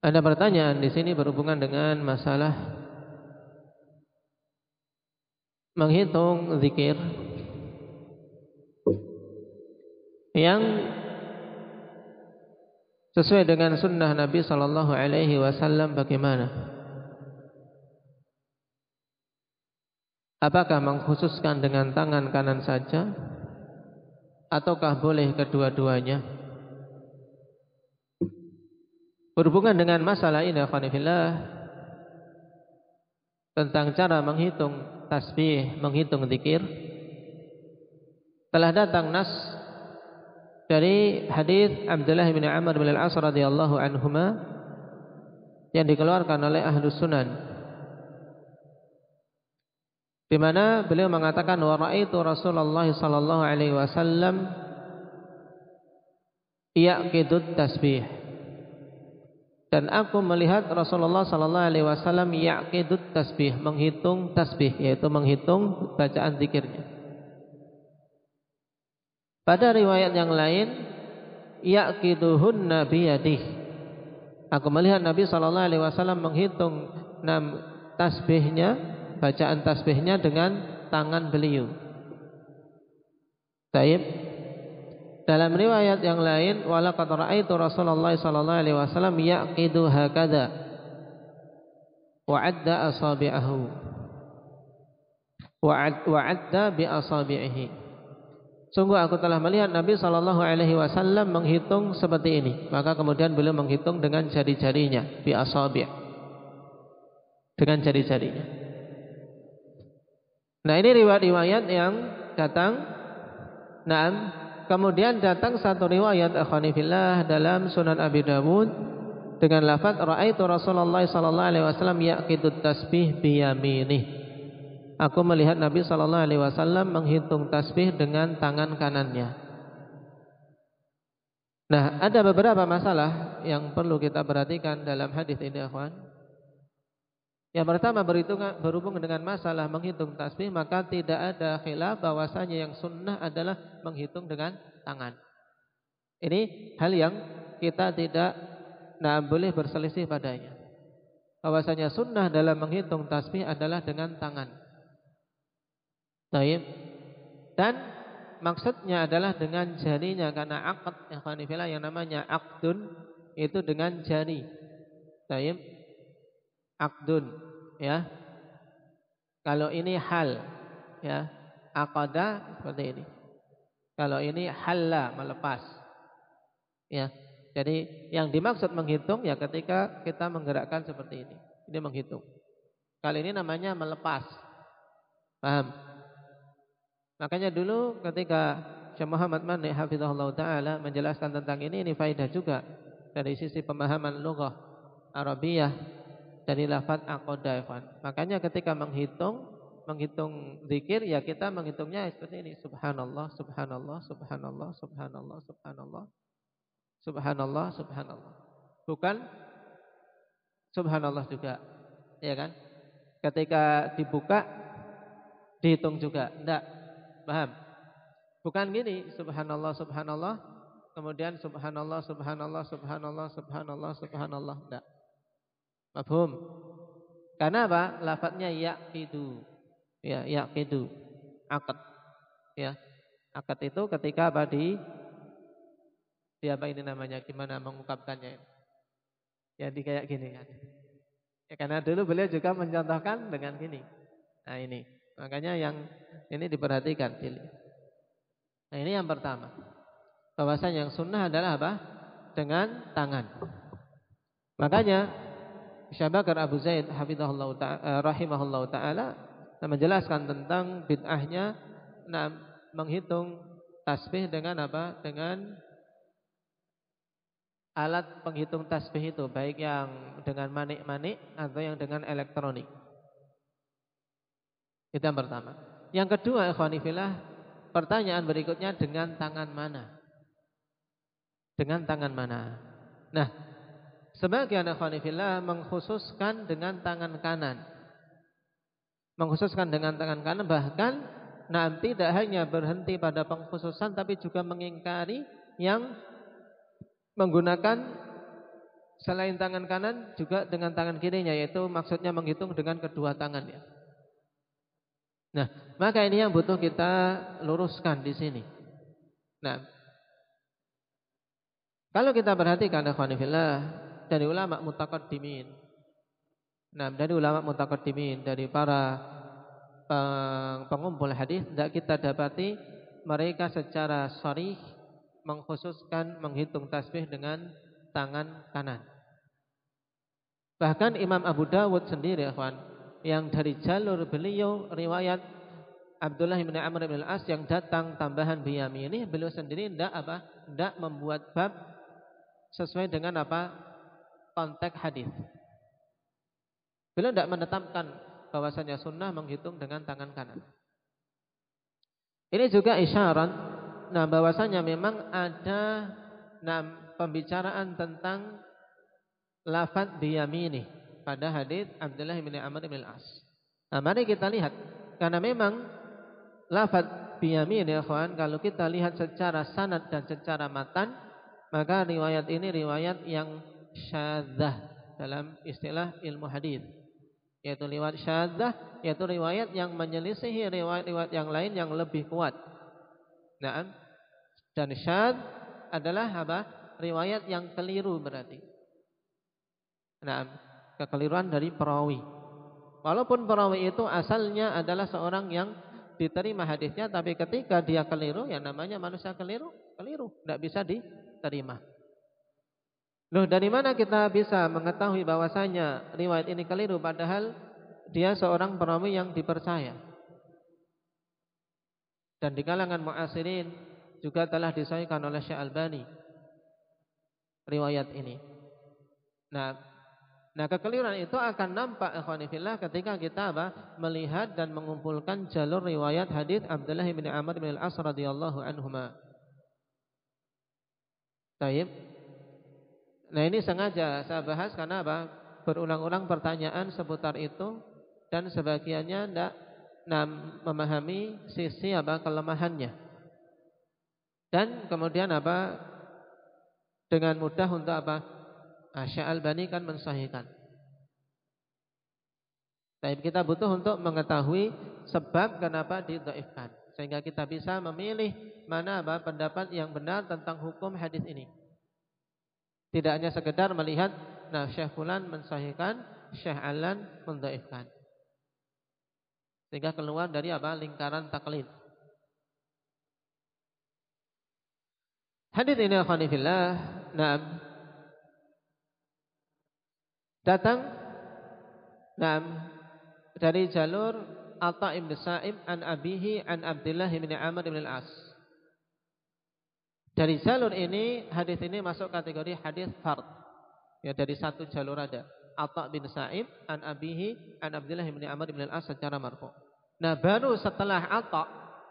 Ada pertanyaan di sini berhubungan dengan masalah menghitung zikir yang sesuai dengan sunnah Nabi Sallallahu Alaihi Wasallam bagaimana? Apakah mengkhususkan dengan tangan kanan saja ataukah boleh kedua-duanya? Berhubungan dengan masalah ini akhwanillah tentang cara menghitung tasbih, menghitung zikir telah datang nas dari hadis Abdullah bin Amr bin Al-As radhiyallahu anhuma yang dikeluarkan oleh Ahlus Sunan. Di mana beliau mengatakan wa raaitu Rasulullah sallallahu alaihi wasallam yaqidut tasbih dan aku melihat Rasulullah sallallahu alaihi wasallam yaqidut tasbih menghitung tasbih yaitu menghitung bacaan zikirnya pada riwayat yang lain yaqiduhunna biyadih aku melihat Nabi sallallahu alaihi wasallam menghitung enam tasbihnya bacaan tasbihnya dengan tangan beliau. Taib. Dalam riwayat yang lain, walaqad ra'aitu Rasulullah sallallahu alaihi wasallam yaqidu hakadha wa 'adda asabi'ahu. Wa 'adda bi asabi'ihi. Sungguh aku telah melihat Nabi sallallahu alaihi wasallam menghitung seperti ini. Maka kemudian beliau menghitung dengan jari-jarinya, bi asabi'. Dengan jari-jarinya. Nah ini riwayat-riwayat yang datang. Nah, kemudian datang satu riwayat akhwanifillah dalam Sunan Abi Dawud dengan lafaz raaitu Rasulullah sallallahu alaihi wasallam yaqitu tasbih biyaminih. Aku melihat Nabi sallallahu alaihi wasallam menghitung tasbih dengan tangan kanannya. Nah, ada beberapa masalah yang perlu kita perhatikan dalam hadis ini, akhwan. Yang pertama berhubung dengan masalah menghitung tasbih maka tidak ada khilaf bahwasanya yang sunnah adalah menghitung dengan tangan. Ini hal yang kita tidak nah, boleh berselisih padanya. Bahwasanya sunnah dalam menghitung tasbih adalah dengan tangan. Baik. Dan maksudnya adalah dengan jarinya karena akad yang namanya akdun itu dengan jari. Baik akdun ya. Kalau ini hal ya. Akada seperti ini. Kalau ini halla melepas ya. Jadi yang dimaksud menghitung ya ketika kita menggerakkan seperti ini. Ini menghitung. Kali ini namanya melepas paham? Makanya dulu ketika Syekh Muhammad Mani hafizahullah taala menjelaskan tentang ini ini faedah juga dari sisi pemahaman lughah Arabiyah dari lafaz aqoda Makanya ketika menghitung menghitung zikir ya kita menghitungnya seperti ini. Subhanallah subhanallah subhanallah subhanallah subhanallah subhanallah subhanallah. Bukan subhanallah juga ya kan? Ketika dibuka dihitung juga. Enggak paham? Bukan gini subhanallah subhanallah kemudian subhanallah subhanallah subhanallah subhanallah subhanallah. Enggak Mafhum? Karena apa? Lafadznya yaqidu. Ya, yaqidu. Akad. Ya. Akad itu ketika apa di di apa ini namanya? Gimana mengungkapkannya? Ya di kayak gini kan. Ya karena dulu beliau juga mencontohkan dengan gini. Nah ini. Makanya yang ini diperhatikan. Nah ini yang pertama. Bahwasanya yang sunnah adalah apa? Dengan tangan. Makanya Syekh Bakar Abu Zaid eh, rahimahullah taala menjelaskan tentang bid'ahnya nah, menghitung tasbih dengan apa? Dengan alat penghitung tasbih itu baik yang dengan manik-manik atau yang dengan elektronik. Itu yang pertama. Yang kedua, ikhwanifillah, pertanyaan berikutnya dengan tangan mana? Dengan tangan mana? Nah, sebagian ikhwanifillah mengkhususkan dengan tangan kanan. Mengkhususkan dengan tangan kanan bahkan nah tidak hanya berhenti pada pengkhususan tapi juga mengingkari yang menggunakan selain tangan kanan juga dengan tangan kirinya yaitu maksudnya menghitung dengan kedua tangannya. Nah, maka ini yang butuh kita luruskan di sini. Nah, kalau kita perhatikan ikhwanillah dari ulama mutaqaddimin. Nah, dari ulama mutaqaddimin dari para pengumpul hadis tidak kita dapati mereka secara sharih mengkhususkan menghitung tasbih dengan tangan kanan. Bahkan Imam Abu Dawud sendiri, ikhwan, yang dari jalur beliau riwayat Abdullah bin Amr bin Al-As yang datang tambahan biyami ini beliau sendiri tidak apa? Tidak membuat bab sesuai dengan apa? Konteks hadis. Beliau tidak menetapkan bahwasanya sunnah menghitung dengan tangan kanan. Ini juga isyarat nah bahwasanya memang ada nah, pembicaraan tentang lafaz biyamini pada hadis Abdullah bin Amr bin As. Nah, mari kita lihat karena memang lafaz biyamini ya kawan kalau kita lihat secara sanad dan secara matan maka riwayat ini riwayat yang syadzah dalam istilah ilmu hadis yaitu riwayat syadzah yaitu riwayat yang menyelisihi riwayat-riwayat yang lain yang lebih kuat. Nah, dan syad adalah apa? Riwayat yang keliru berarti. Nah, kekeliruan dari perawi. Walaupun perawi itu asalnya adalah seorang yang diterima hadisnya, tapi ketika dia keliru, ya namanya manusia keliru, keliru, tidak bisa diterima. Loh, dari mana kita bisa mengetahui bahwasanya riwayat ini keliru padahal dia seorang perawi yang dipercaya? Dan di kalangan muasirin juga telah disahihkan oleh Syekh Albani riwayat ini. Nah, nah kekeliruan itu akan nampak ikhwanifillah ketika kita apa? melihat dan mengumpulkan jalur riwayat hadis Abdullah bin Amr bin Al-As radhiyallahu anhuma. Taib. Nah, ini sengaja saya bahas karena apa? Berulang-ulang pertanyaan seputar itu dan sebagiannya tidak nah, memahami sisi apa kelemahannya. Dan kemudian apa? Dengan mudah untuk apa? Asya al-Bani kan mensahihkan. Tapi kita butuh untuk mengetahui sebab kenapa didoifkan. Sehingga kita bisa memilih mana apa pendapat yang benar tentang hukum hadis ini. Tidak hanya sekedar melihat, nah Syekh Fulan mensahihkan, Syekh Alan mendoifkan. Sehingga keluar dari apa lingkaran taklid. Hadis ini akhwanifillah Naam Datang Naam Dari jalur Atta ibn Sa'ib An abihi an Abdullah ibn Amr ibn al-As Dari jalur ini Hadis ini masuk kategori hadis fard Ya dari satu jalur ada Atta bin Sa'ib An abihi an Abdullah ibn Amr ibn al-As Secara marfu Nah baru setelah Atta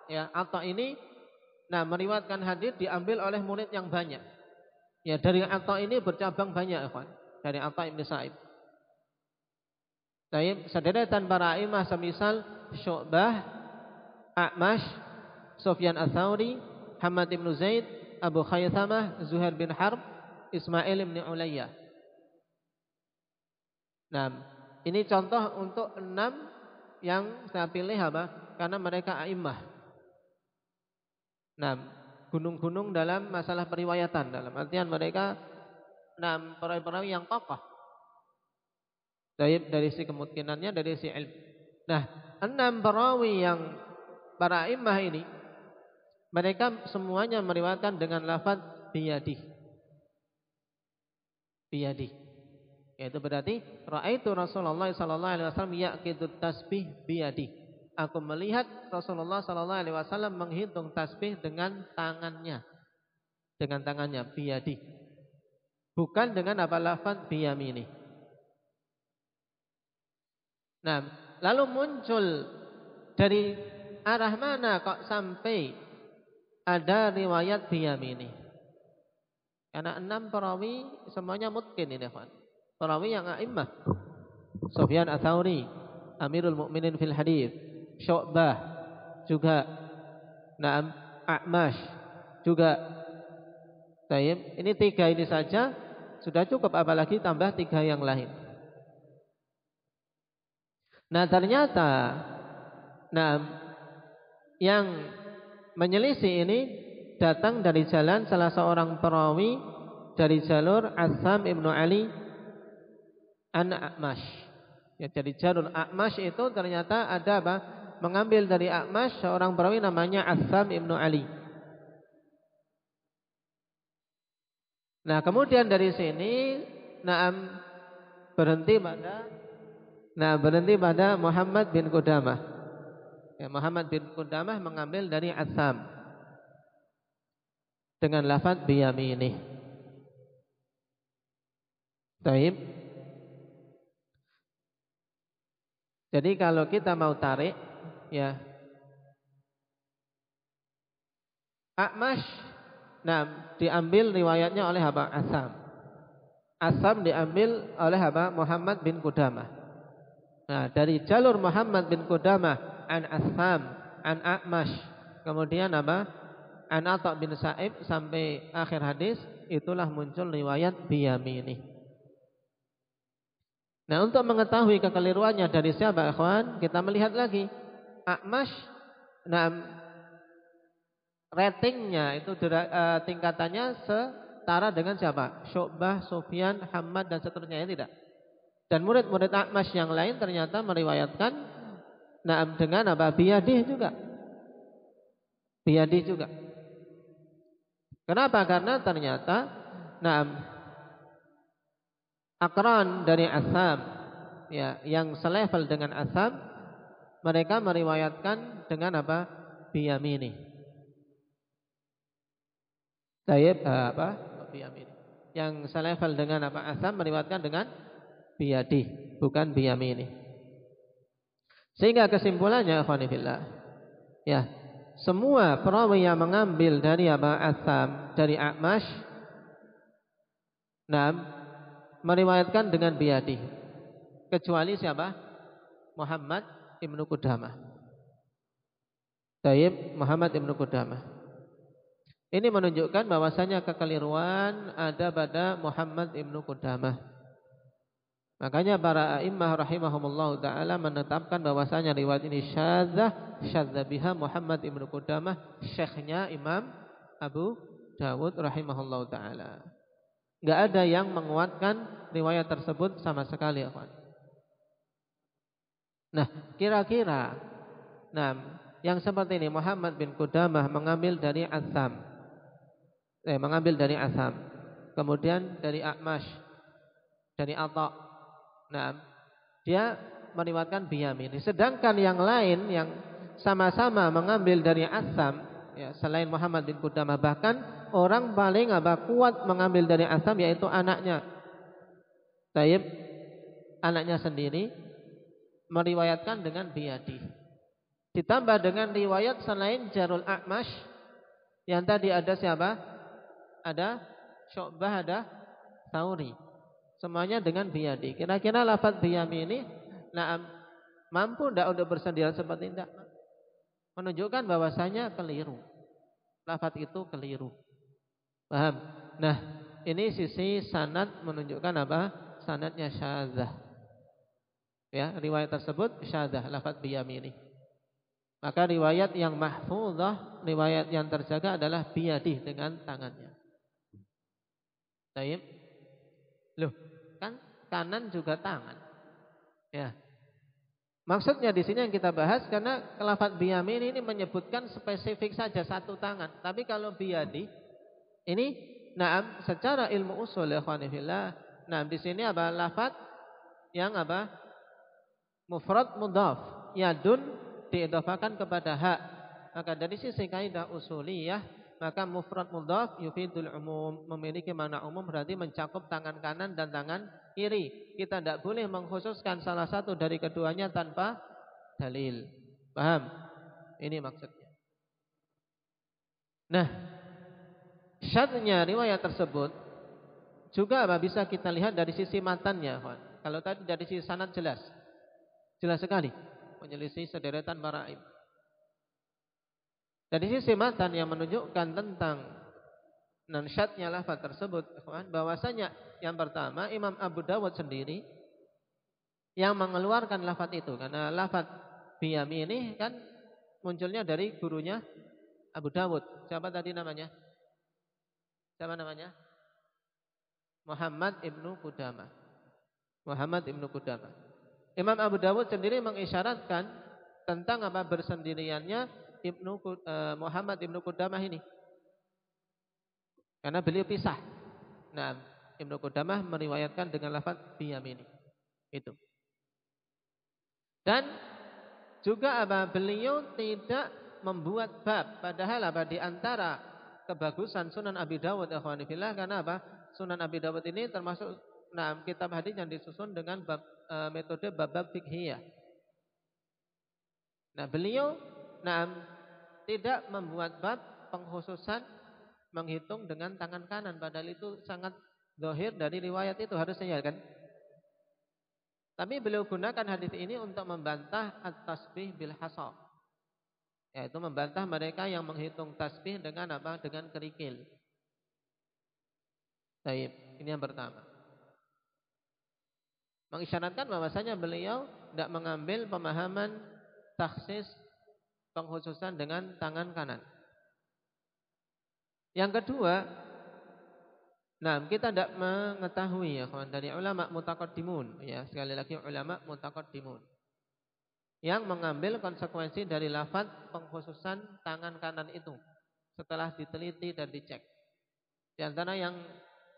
Ya Atta ini Nah, meriwayatkan hadis diambil oleh murid yang banyak. Ya, dari Atta ini bercabang banyak, ikhwan. Dari Atta Ibn Sa'ib. Taib, sederetan para imam semisal Syu'bah, A'mash, Sufyan Ats-Tsauri, Hamad bin Zaid, Abu Khaythamah, Zuhair bin Harb, Ismail bin Ulayya. Nah, ini contoh untuk enam yang saya pilih apa? Karena mereka a'immah. Nah, gunung-gunung dalam masalah periwayatan dalam artian mereka enam perawi-perawi yang kokoh. Dari dari si kemungkinannya dari si ilmu. Nah, enam perawi yang para imah ini mereka semuanya meriwayatkan dengan lafaz biyadi. Biyadi. Yaitu berarti raaitu Rasulullah sallallahu alaihi wasallam yaqidu tasbih biyadi aku melihat Rasulullah sallallahu alaihi wasallam menghitung tasbih dengan tangannya. Dengan tangannya, biadi. Bukan dengan apa lafaz biyamini. Nah, lalu muncul dari arah mana kok sampai ada riwayat biyamini? Karena enam perawi semuanya mungkin ini, kawan. Perawi yang a'immah. Sufyan Atsauri, Amirul Mukminin fil hadis, Syu'bah juga Naam A'mash juga Tayyib. Ini tiga ini saja sudah cukup apalagi tambah tiga yang lain. Nah ternyata Nah yang menyelisih ini datang dari jalan salah seorang perawi dari jalur Asam ibnu Ali an A'mash. Ya, jadi jalur A'mash itu ternyata ada apa? Mengambil dari A'mash seorang perawi namanya Asam ibnu Ali. Nah kemudian dari sini Naam berhenti pada Nah berhenti pada Muhammad bin Qudamah ya, Muhammad bin Qudamah mengambil dari Asam. Dengan lafad biyamini Taib. Jadi kalau kita mau tarik Ya. Akmash. Nah diambil riwayatnya oleh apa? Asam. Asam diambil oleh apa? Muhammad bin Qudamah. Nah, dari jalur Muhammad bin Qudamah an Asham an A'mash, kemudian apa? An Atha bin Sa'ib sampai akhir hadis itulah muncul riwayat biyamini. Nah, untuk mengetahui kekeliruannya dari siapa ikhwan, kita melihat lagi A'mash nah ratingnya itu uh, tingkatannya setara dengan siapa? Syu'bah, Sufyan, Hamad dan seterusnya ya tidak? Dan murid-murid Akmas yang lain ternyata meriwayatkan Naam dengan apa? Biyadih juga. Biyadih juga. Kenapa? Karena ternyata Naam Akran dari Asam ya, yang selevel dengan Asam mereka meriwayatkan dengan apa? Biyamini. Tayyib apa? Biyamini. Yang selevel dengan apa? Asam meriwayatkan dengan biyadi bukan biyamini. Sehingga kesimpulannya akhwanifillah ya, semua perawi yang mengambil dari apa Asam dari Akmash nah, meriwayatkan dengan biyadi kecuali siapa? Muhammad Ibnu Qudamah. Taib Muhammad Ibnu Qudamah. Ini menunjukkan bahwasanya kekeliruan ada pada Muhammad Ibnu Qudamah. Makanya para imam rahimahumullah taala menetapkan bahwasanya riwayat ini syadzah syadzah biha Muhammad ibnu Qudamah syekhnya Imam Abu Dawud rahimahullah taala. Enggak ada yang menguatkan riwayat tersebut sama sekali ya Nah, kira-kira nah yang seperti ini Muhammad bin Qudamah mengambil dari Asam. Eh, mengambil dari Asam. Kemudian dari Akmash, dari Atta' Nah, dia meriwayatkan biyamini. Sedangkan yang lain yang sama-sama mengambil dari Asam, ya, selain Muhammad bin Qudamah bahkan orang paling apa kuat mengambil dari Asam yaitu anaknya. Taib anaknya sendiri meriwayatkan dengan biyadi. Ditambah dengan riwayat selain Jarul Akmash yang tadi ada siapa? Ada Syu'bah, ada Tauri. Semuanya dengan biyadi. Kira-kira lafaz biyami ini nah, mampu tidak untuk bersendirian seperti tidak? Menunjukkan bahwasanya keliru. Lafaz itu keliru. Paham? Nah, ini sisi sanad menunjukkan apa? Sanadnya syadzah. Ya, riwayat tersebut syadzah lafaz biyami ini. Maka riwayat yang mahfuzah, riwayat yang terjaga adalah biyadi dengan tangannya. Baik. Loh, kanan juga tangan. Ya. Maksudnya di sini yang kita bahas karena kelafat biyamin ini menyebutkan spesifik saja satu tangan. Tapi kalau biyadi ini naam secara ilmu usul ya. Nah, di sini apa lafat yang apa? Mufrad mudhaf. Yadun diidafakan kepada hak. Maka dari sisi kaidah usuliyah maka mufrad mudhaf yufidul umum memiliki makna umum berarti mencakup tangan kanan dan tangan kiri. Kita tidak boleh mengkhususkan salah satu dari keduanya tanpa dalil. Paham? Ini maksudnya. Nah, syadnya riwayat tersebut juga apa bisa kita lihat dari sisi matannya, Kalau tadi dari sisi sanad jelas. Jelas sekali menyelisih sederetan para dari sisi matan yang menunjukkan tentang nansyatnya lafaz tersebut, bahwasanya yang pertama Imam Abu Dawud sendiri yang mengeluarkan lafaz itu karena lafaz biyami ini kan munculnya dari gurunya Abu Dawud. Siapa tadi namanya? Siapa namanya? Muhammad ibnu Kudama. Muhammad ibnu Kudama. Imam Abu Dawud sendiri mengisyaratkan tentang apa bersendiriannya Ibnu uh, Muhammad Ibnu Qudamah ini. Karena beliau pisah. Nah, Ibnu Qudamah meriwayatkan dengan lafaz biyamini. Itu. Dan juga apa beliau tidak membuat bab padahal apa di antara kebagusan Sunan Abi Dawud ikhwanillah karena apa? Sunan Abi Dawud ini termasuk nah kitab hadis yang disusun dengan bab, e, metode bab-bab fikhiyah. Nah, beliau Nah, tidak membuat bab pengkhususan menghitung dengan tangan kanan padahal itu sangat dohir dari riwayat itu harusnya ya kan. Tapi beliau gunakan hadis ini untuk membantah at-tasbih bil hasab. Yaitu membantah mereka yang menghitung tasbih dengan apa? Dengan kerikil. Baik, ini yang pertama. Mengisyaratkan bahwasanya beliau tidak mengambil pemahaman taksis pengkhususan dengan tangan kanan. Yang kedua, nah kita tidak mengetahui ya kawan dari ulama mutakaddimun ya sekali lagi ulama mutakaddimun yang mengambil konsekuensi dari lafaz pengkhususan tangan kanan itu setelah diteliti dan dicek. Di antara yang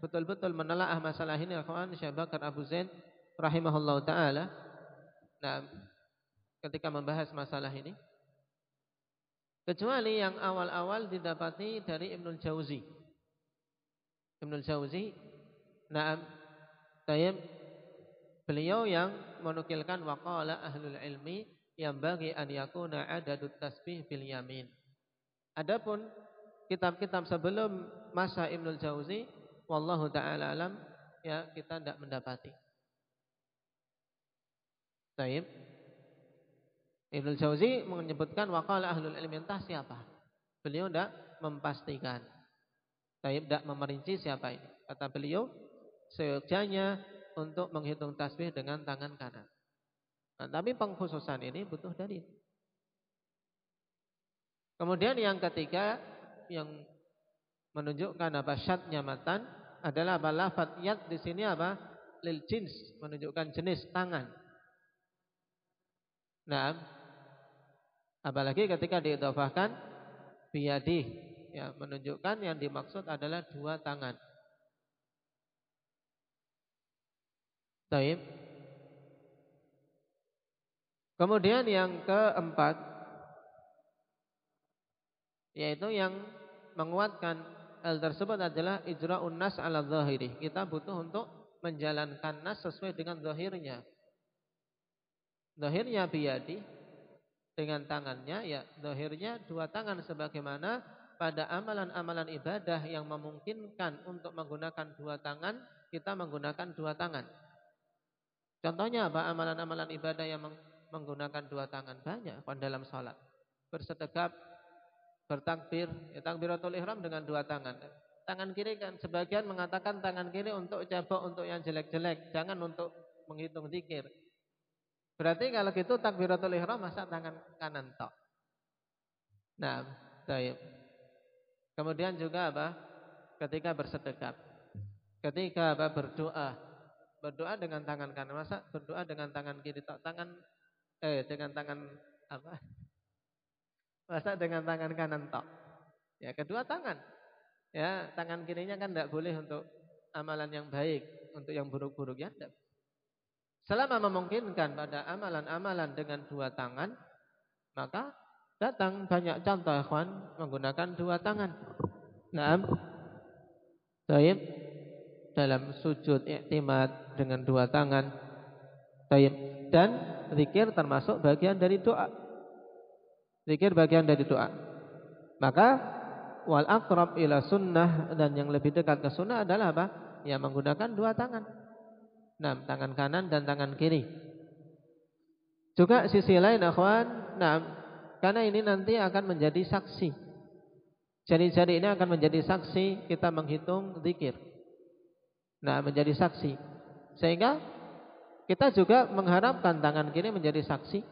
betul-betul menelaah masalah ini ya kawan Syekh Bakar Abu Zain rahimahullah taala. Nah, ketika membahas masalah ini Kecuali yang awal-awal didapati dari Ibnul Jauzi. Ibnul Jauzi, naam, tayyib, beliau yang menukilkan waqala ahlul ilmi yang bagi an yakuna adadut tasbih bil yamin. Adapun kitab-kitab sebelum masa Ibnul Jauzi, wallahu taala alam, ya kita tidak mendapati. Tayyib. Ibnu Jauzi menyebutkan waqala ahlul ilmi entah siapa. Beliau tidak memastikan. Tapi tidak memerinci siapa ini. Kata beliau, sejanya untuk menghitung tasbih dengan tangan kanan. Nah, tapi pengkhususan ini butuh dalil. Kemudian yang ketiga yang menunjukkan apa syatnya matan adalah apa lafat yad di sini apa lil jins menunjukkan jenis tangan. Nah, Apalagi ketika diidhafahkan biyadih ya menunjukkan yang dimaksud adalah dua tangan. Taib. Kemudian yang keempat yaitu yang menguatkan hal tersebut adalah ijra'un nas ala zahiri. Kita butuh untuk menjalankan nas sesuai dengan zahirnya. Zahirnya biyadi dengan tangannya ya zahirnya dua tangan sebagaimana pada amalan-amalan ibadah yang memungkinkan untuk menggunakan dua tangan kita menggunakan dua tangan. Contohnya apa amalan-amalan ibadah yang menggunakan dua tangan banyak pada dalam sholat. Bersedekap, bertakbir, ya takbiratul ihram dengan dua tangan. Tangan kiri kan sebagian mengatakan tangan kiri untuk cabok untuk yang jelek-jelek, jangan untuk menghitung zikir. Berarti kalau gitu takbiratul ihram masa tangan kanan tok. Nah, baik. Kemudian juga apa? Ketika bersedekap. Ketika apa? Berdoa. Berdoa dengan tangan kanan. Masa berdoa dengan tangan kiri tok? Tangan eh dengan tangan apa? Masa dengan tangan kanan tok? Ya, kedua tangan. Ya, tangan kirinya kan tidak boleh untuk amalan yang baik, untuk yang buruk-buruk ya, tidak Selama memungkinkan pada amalan-amalan dengan dua tangan, maka datang banyak contoh ikhwan menggunakan dua tangan. Naam. Taib. Dalam sujud iktimad dengan dua tangan. Taib. Dan zikir termasuk bagian dari doa. Zikir bagian dari doa. Maka wal akrab ila sunnah dan yang lebih dekat ke sunnah adalah apa? Ya menggunakan dua tangan. Nah, tangan kanan dan tangan kiri. Juga sisi lain akhwan, nah, karena ini nanti akan menjadi saksi. Jari-jari ini akan menjadi saksi kita menghitung zikir. Nah, menjadi saksi. Sehingga kita juga mengharapkan tangan kiri menjadi saksi.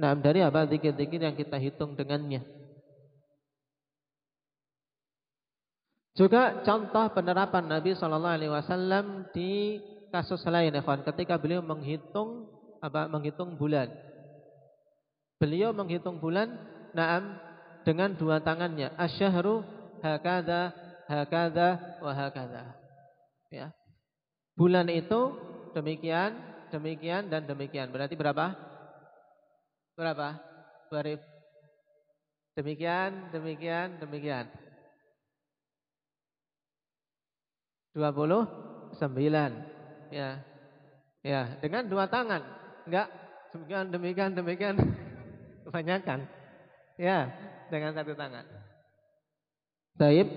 Nah, dari apa zikir-zikir yang kita hitung dengannya. Juga contoh penerapan Nabi Shallallahu Alaihi Wasallam di kasus lain, ya ketika beliau menghitung apa menghitung bulan. Beliau menghitung bulan, naam dengan dua tangannya. Asyhru hakada, hakada, wa hakada. Ya. Bulan itu demikian, demikian dan demikian. Berarti berapa? Berapa? Barif. Demikian, demikian, demikian. 29 ya. Ya, dengan dua tangan. Enggak demikian demikian demikian kebanyakan. Ya, dengan satu tangan. Taib.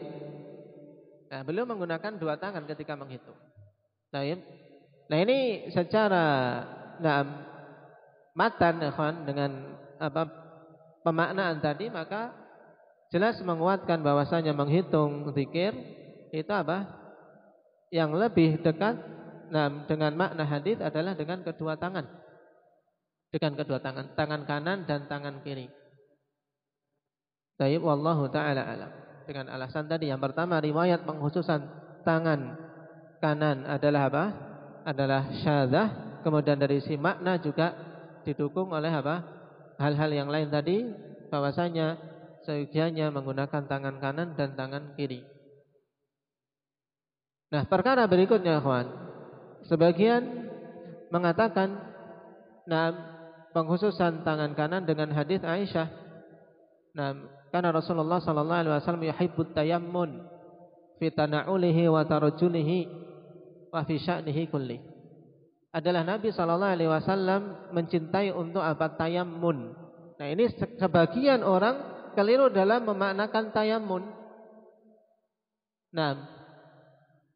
Nah, beliau menggunakan dua tangan ketika menghitung. Taib. Nah, ini secara nah, matan ya, dengan apa pemaknaan tadi maka jelas menguatkan bahwasanya menghitung zikir itu apa? yang lebih dekat nah, dengan makna hadis adalah dengan kedua tangan. Dengan kedua tangan, tangan kanan dan tangan kiri. Taib wallahu taala alam. Dengan alasan tadi yang pertama riwayat penghususan tangan kanan adalah apa? Adalah syadzah. Kemudian dari si makna juga didukung oleh apa? Hal-hal yang lain tadi bahwasanya seyogianya menggunakan tangan kanan dan tangan kiri. Nah, perkara berikutnya, kawan. Sebagian mengatakan nah penghususan tangan kanan dengan hadis Aisyah. Nah, karena Rasulullah sallallahu alaihi wasallam yuhibbut tayammun fi tana'ulihi wa tarjulihi wa fi sya'nihi kulli. Adalah Nabi sallallahu alaihi wasallam mencintai untuk apa tayammun. Nah, ini sebagian orang keliru dalam memaknakan tayammun. Nah,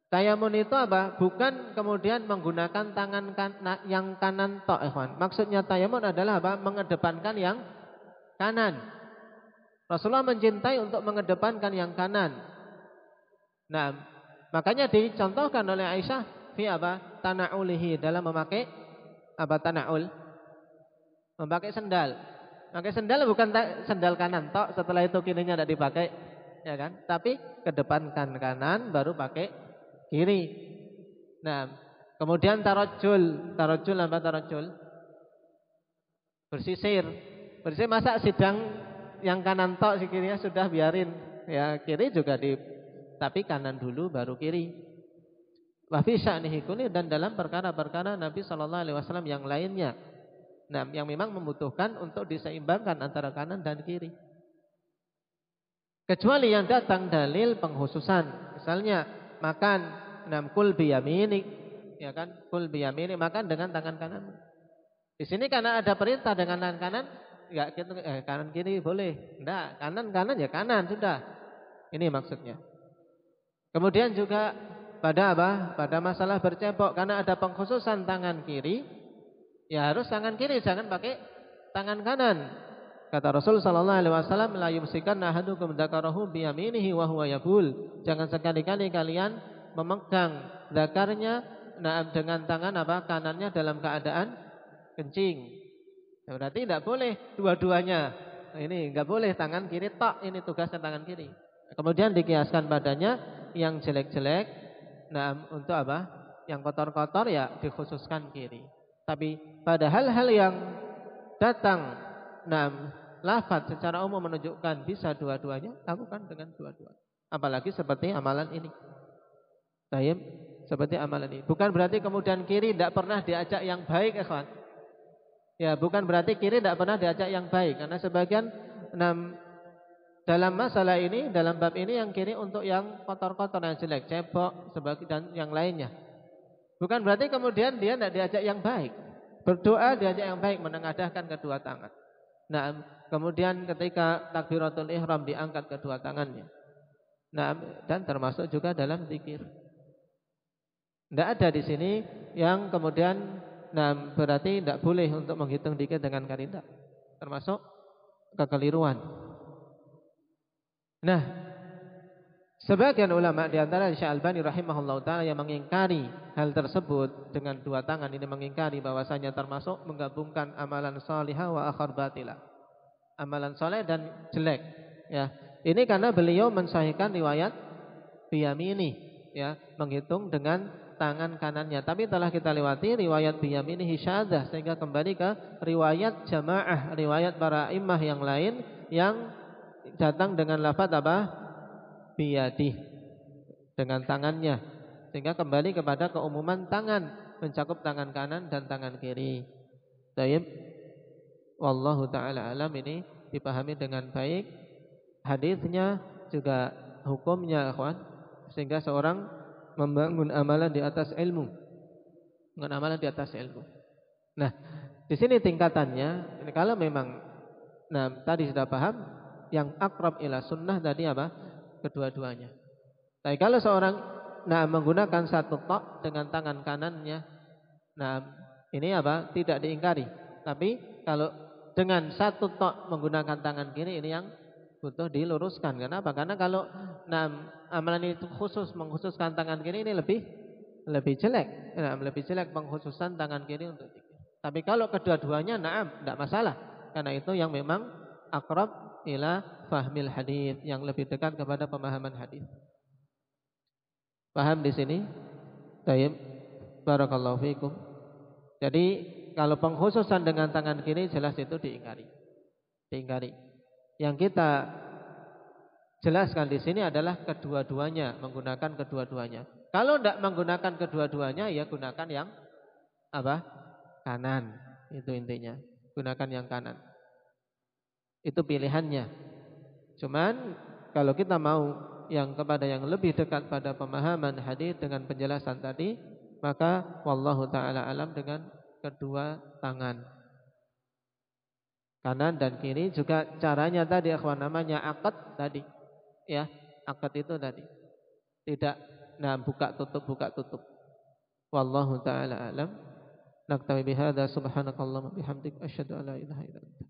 Tayamun itu apa? Bukan kemudian menggunakan tangan kan, yang kanan tok, ikhwan. Maksudnya tayamun adalah apa? Mengedepankan yang kanan. Rasulullah mencintai untuk mengedepankan yang kanan. Nah, makanya dicontohkan oleh Aisyah fi apa? Tanaulihi dalam memakai apa tanaul? Memakai sendal. Memakai sendal bukan sendal kanan tok, setelah itu kirinya tidak dipakai, ya kan? Tapi kedepankan kanan baru pakai kiri. Nah, kemudian tarojul, tarojul apa tarojul? Bersisir. Bersisir masa sidang yang kanan tok si kirinya sudah biarin. Ya, kiri juga di tapi kanan dulu baru kiri. Wa fi dan dalam perkara-perkara Nabi sallallahu alaihi wasallam yang lainnya. Nah, yang memang membutuhkan untuk diseimbangkan antara kanan dan kiri. Kecuali yang datang dalil penghususan. Misalnya makan enam kul biyaminik ya kan? Kul biyaminik makan dengan tangan kanan di sini karena ada perintah dengan tangan kanan ya gitu eh, kanan kiri boleh. Enggak kanan kanan ya kanan sudah. Ini maksudnya. Kemudian juga pada apa? Pada masalah bercebok karena ada pengkhususan tangan kiri ya harus tangan kiri jangan pakai tangan kanan Kata Rasul sallallahu alaihi wasallam la yumsikanna ahadukum dzakarahu bi yaminihi wa huwa yabul. Jangan sekali-kali kalian memegang zakarnya nah, dengan tangan apa kanannya dalam keadaan kencing. Ya, berarti tidak boleh dua-duanya. Nah, ini enggak boleh tangan kiri tok, ini tugasnya tangan kiri. Kemudian dikiaskan badannya yang jelek-jelek nah untuk apa? Yang kotor-kotor ya dikhususkan kiri. Tapi pada hal-hal yang datang Nah, lafaz secara umum menunjukkan bisa dua-duanya, lakukan dengan dua-duanya. Apalagi seperti amalan ini. Tayyib, seperti amalan ini. Bukan berarti kemudian kiri tidak pernah diajak yang baik, ikhwan. Ya, bukan berarti kiri tidak pernah diajak yang baik karena sebagian enam dalam masalah ini, dalam bab ini yang kiri untuk yang kotor-kotor yang jelek, cebok, dan yang lainnya. Bukan berarti kemudian dia tidak diajak yang baik. Berdoa diajak yang baik, menengadahkan kedua tangan. Nah, kemudian ketika takbiratul ihram diangkat kedua tangannya. Nah, dan termasuk juga dalam zikir. Tidak ada di sini yang kemudian nah berarti tidak boleh untuk menghitung dikit dengan karida. Termasuk kekeliruan. Nah, sebagian ulama di antara Syekh Albani rahimahullah taala yang mengingkari hal tersebut dengan dua tangan ini mengingkari bahwasanya termasuk menggabungkan amalan salihah wa akhar batila. Amalan saleh dan jelek, ya. Ini karena beliau mensahihkan riwayat biyamini, ya, menghitung dengan tangan kanannya. Tapi telah kita lewati riwayat biyam ini hisyadah sehingga kembali ke riwayat jamaah, riwayat para imah yang lain yang datang dengan lafaz apa? Biyadi dengan tangannya. Sehingga kembali kepada keumuman tangan, mencakup tangan kanan dan tangan kiri. Taib. Wallahu taala alam ini dipahami dengan baik. Hadisnya juga hukumnya, ikhwan. Sehingga seorang membangun amalan di atas ilmu. Dengan amalan di atas ilmu. Nah, di sini tingkatannya, kalau memang nah tadi sudah paham, yang akrab ila sunnah tadi apa? Kedua-duanya. Tapi kalau seorang nah menggunakan satu tok dengan tangan kanannya, nah ini apa? Tidak diingkari. Tapi kalau dengan satu tok menggunakan tangan kiri ini yang butuh diluruskan. Kenapa? Karena kalau nah, amalan itu khusus mengkhususkan tangan kiri ini lebih lebih jelek. Nah, lebih jelek pengkhususan tangan kiri untuk. Tapi kalau kedua-duanya naam, tidak masalah. Karena itu yang memang akrab ila fahmil hadis yang lebih dekat kepada pemahaman hadis. Paham di sini? Tayyib. Barakallahu fiikum. Jadi kalau pengkhususan dengan tangan kiri jelas itu diingkari. Diingkari. Yang kita jelaskan di sini adalah kedua-duanya, menggunakan kedua-duanya. Kalau tidak menggunakan kedua-duanya, ya gunakan yang apa? Kanan. Itu intinya. Gunakan yang kanan. Itu pilihannya. Cuman kalau kita mau yang kepada yang lebih dekat pada pemahaman hadis dengan penjelasan tadi, maka wallahu taala alam dengan kedua tangan. Kanan dan kiri juga caranya tadi akhwan namanya akad tadi. Ya akad itu tadi. Tidak nah buka tutup buka tutup. Wallahu taala alam. Naktabi bihadza subhanakallahumma bihamdik asyhadu an la ilaha illa anta